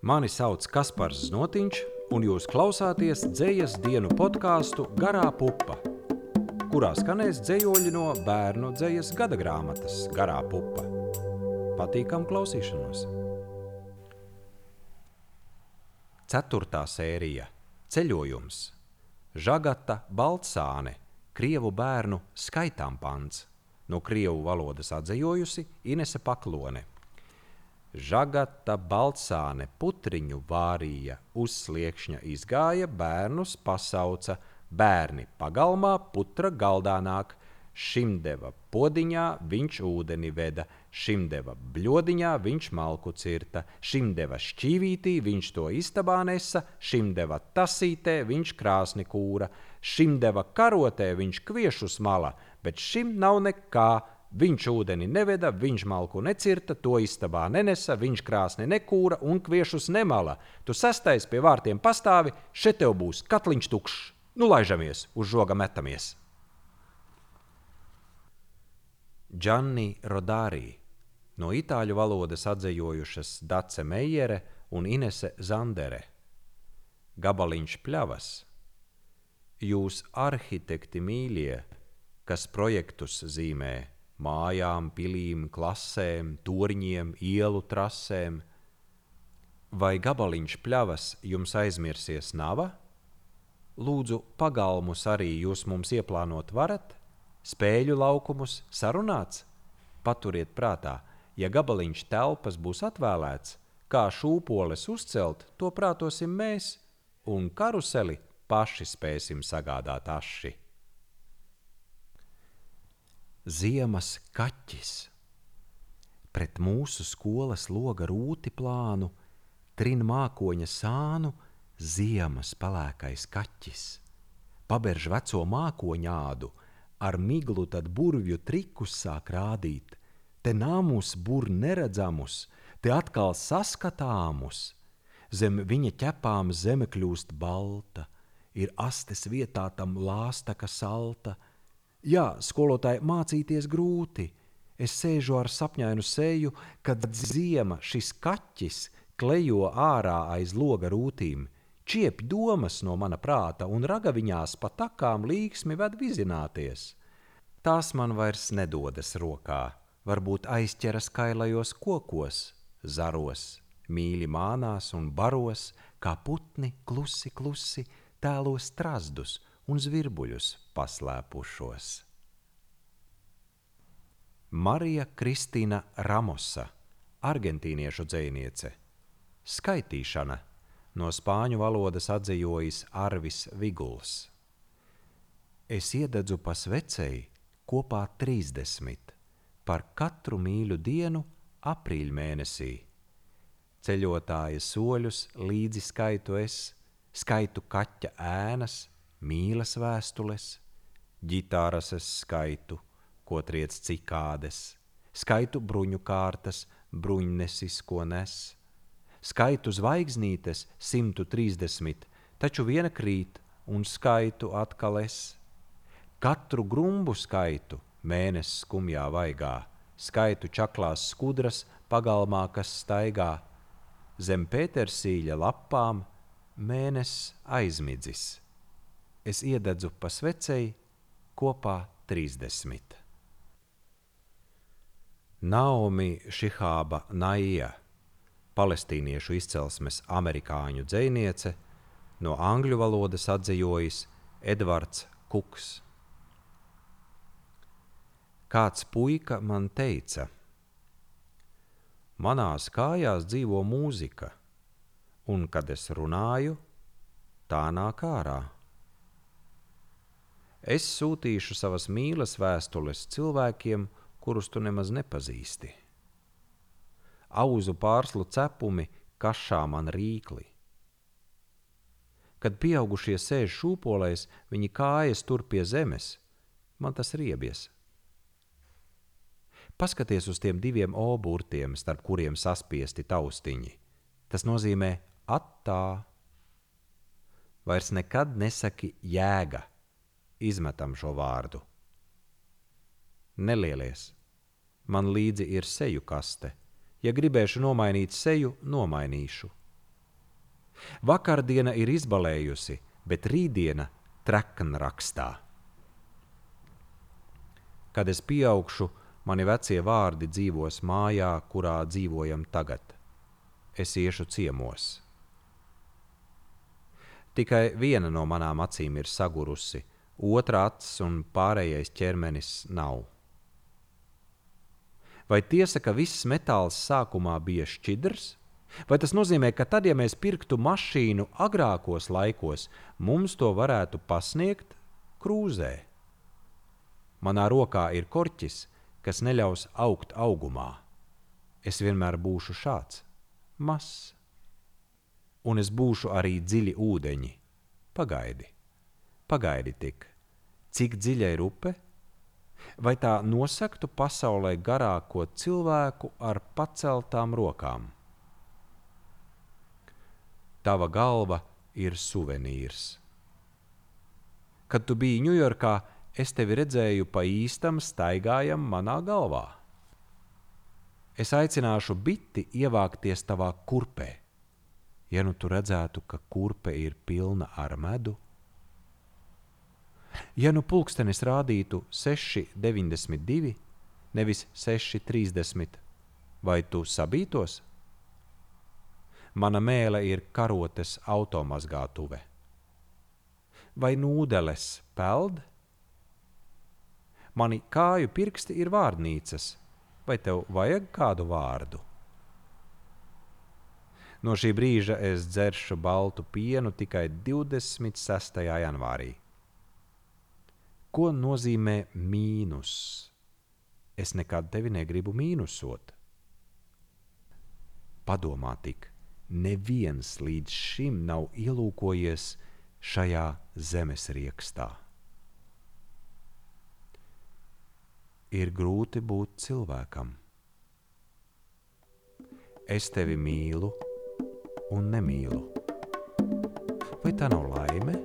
Mani sauc Kaspars Znotiņš, un jūs klausāties dzējas dienu podkāstu Garā pupa, kurā skanēs dzējoļi no bērnu dzējas gada grāmatas Garā pupa. Patīkam klausīšanos! Ceturtā sērija - Ceļojums - Žagata Baltsāne, Krievu bērnu skaitām pants, no Krievu valodas atzejojusi Inese Paklone. Žagata Baltsāne putriņu vārīja, uz sliekšņa izgāja, bērnus pasauca, bērni pagalmā, putra galdā nāk. Šim deva podiņā, viņš ūdeni veda, šim deva bļodiņā, viņš malku cirta, šim deva šķīvītī, viņš to istabā nesa, šim deva tasītē, viņš krāsni kūra, šim deva karotē, viņš kviešus mala, bet šim nav nekā, Viņš ūdeni neveda, viņš malku necirta, to istabā nenesa, viņš krāsni nekūra un kviešus nemala. Tu sastais pie vārtiem pastāvi, šeit tev būs katliņš tukšs. Nu, laižamies, uz žoga metamies. Gianni Rodārī, no itāļu valodas atzījojušas Dace Meijere un Inese Zandere. Gabaliņš pļavas. Jūs arhitekti mīļie, kas projektus zīmē mājām, pilīm, klasēm, torņiem, ielu trasēm. Vai gabaliņš pļavas jums aizmirsies nava? Lūdzu, pagalmus arī jūs mums ieplānot varat, spēļu laukumus sarunāts? Paturiet prātā, ja gabaliņš telpas būs atvēlēts, kā šūpoles uzcelt, to prātosim mēs, un karuseli paši spēsim sagādāt aši. Ziemas kaķis. Pret mūsu skolas loga rūti plānu, trin mākoņa sānu, ziemas palēkais kaķis. Paberž veco mākoņādu, ar miglu tad burvju trikus sāk rādīt, te nāmus bur neredzamus, te atkal saskatāmus. Zem viņa ķepām zeme kļūst balta, ir astes vietā tam lāstaka salta, Jā, skolotāji, mācīties grūti. Es sēžu ar sapņainu seju, kad ziema šis kaķis klejo ārā aiz loga rūtīm, čiep domas no mana prāta un ragaviņās pa takām līksmi ved vizināties. Tās man vairs nedodas rokā, varbūt aizķeras kailajos kokos, zaros, mīļi mānās un baros, kā putni klusi, klusi tēlos trazdus un zvirbuļus paslēpušos. Marija Kristīna Ramosa, argentīniešu dzēniece, skaitīšana no spāņu valodas atzīvojas Arvis Viguls. Es iededzu pa svecei kopā 30 par katru mīļu dienu aprīļa mēnesī. Ceļotāja soļus līdzi skaitu es, skaitu kaķa ēnas, mīlas vēstules, ģitāras es skaitu, ko triec cikādes, skaitu bruņu kārtas, bruņnesis, ko nes, skaitu zvaigznītes 130, taču viena krīt un skaitu atkal es. Katru grumbu skaitu mēnesis skumjā vaigā, skaitu čaklās skudras pagalmā, kas staigā, zem pētersīļa lapām mēnesis aizmidzis es iededzu pa svecei kopā 30. Naomi Šihāba Naija, palestīniešu izcelsmes amerikāņu dzēniece, no angļu valodas atzīvojas Edvards Kuks. Kāds puika man teica, manās kājās dzīvo mūzika, un kad es runāju, tā nāk ārā. Es sūtīšu savas mīlas vēstules cilvēkiem, kurus tu nemaz nepazīsti. Auzu pārslu cepumi kašā man rīkli. Kad pieaugušie sēž šūpolēs, viņi kājas tur pie zemes, man tas riebies. Paskaties uz tiem diviem oburtiem, starp kuriem saspiesti taustiņi. Tas nozīmē attā. Vairs nekad nesaki jēga izmetam šo vārdu. Nelielies, man līdzi ir seju kaste. Ja gribēšu nomainīt seju, nomainīšu. Vakardiena ir izbalējusi, bet rītdiena trekna rakstā. Kad es pieaugšu, mani vecie vārdi dzīvos mājā, kurā dzīvojam tagad. Es iešu ciemos. Tikai viena no manām acīm ir sagurusi, otra acis un pārējais ķermenis nav. Vai tiesa, ka viss metāls sākumā bija šķidrs? Vai tas nozīmē, ka tad, ja mēs pirktu mašīnu agrākos laikos, mums to varētu pasniegt krūzē? Manā rokā ir korķis, kas neļaus augt augumā. Es vienmēr būšu šāds, mazs. Un es būšu arī dziļi ūdeņi. Pagaidi, pagaidi tik, cik dziļa ir upe? Vai tā nosaktu pasaulē garāko cilvēku ar paceltām rokām? Tava galva ir suvenīrs. Kad tu biji Ņujorkā, es tevi redzēju pa īstam staigājam manā galvā. Es aicināšu biti ievākties tavā kurpē. Ja nu tu redzētu, ka kurpe ir pilna ar medu, ja nu pulkstenis rādītu 6,92, nevis 6,30, vai tu sabītos? Mana mēlē ir karotes automazgātuve. Vai nūdeles peld? Mani kāju pirksti ir vārnīcas, vai tev vajag kādu vārdu? No šī brīža es dzeršu baltu pienu tikai 26. janvārī. Ko nozīmē mīnus? Es nekad tevi negribu mīnusot. Padomā tik, neviens līdz šim nav ielūkojies šajā zemes riekstā. Ir grūti būt cilvēkam. Es tevi mīlu un nemīlu. Vai tā nav laime?